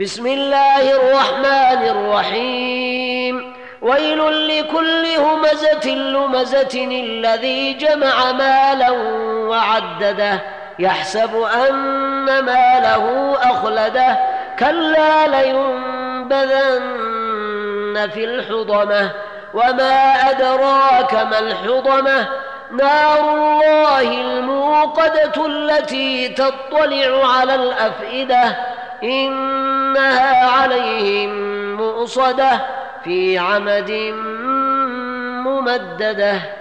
بسم الله الرحمن الرحيم. ويل لكل همزة لمزة الذي جمع مالا وعدده. يحسب أن ماله أخلده. كلا لينبذن في الحطمة وما أدراك ما الحطمة نار الله الموقدة التي تطلع على الأفئدة. إنها عليهم مؤصدة في عمد ممددة.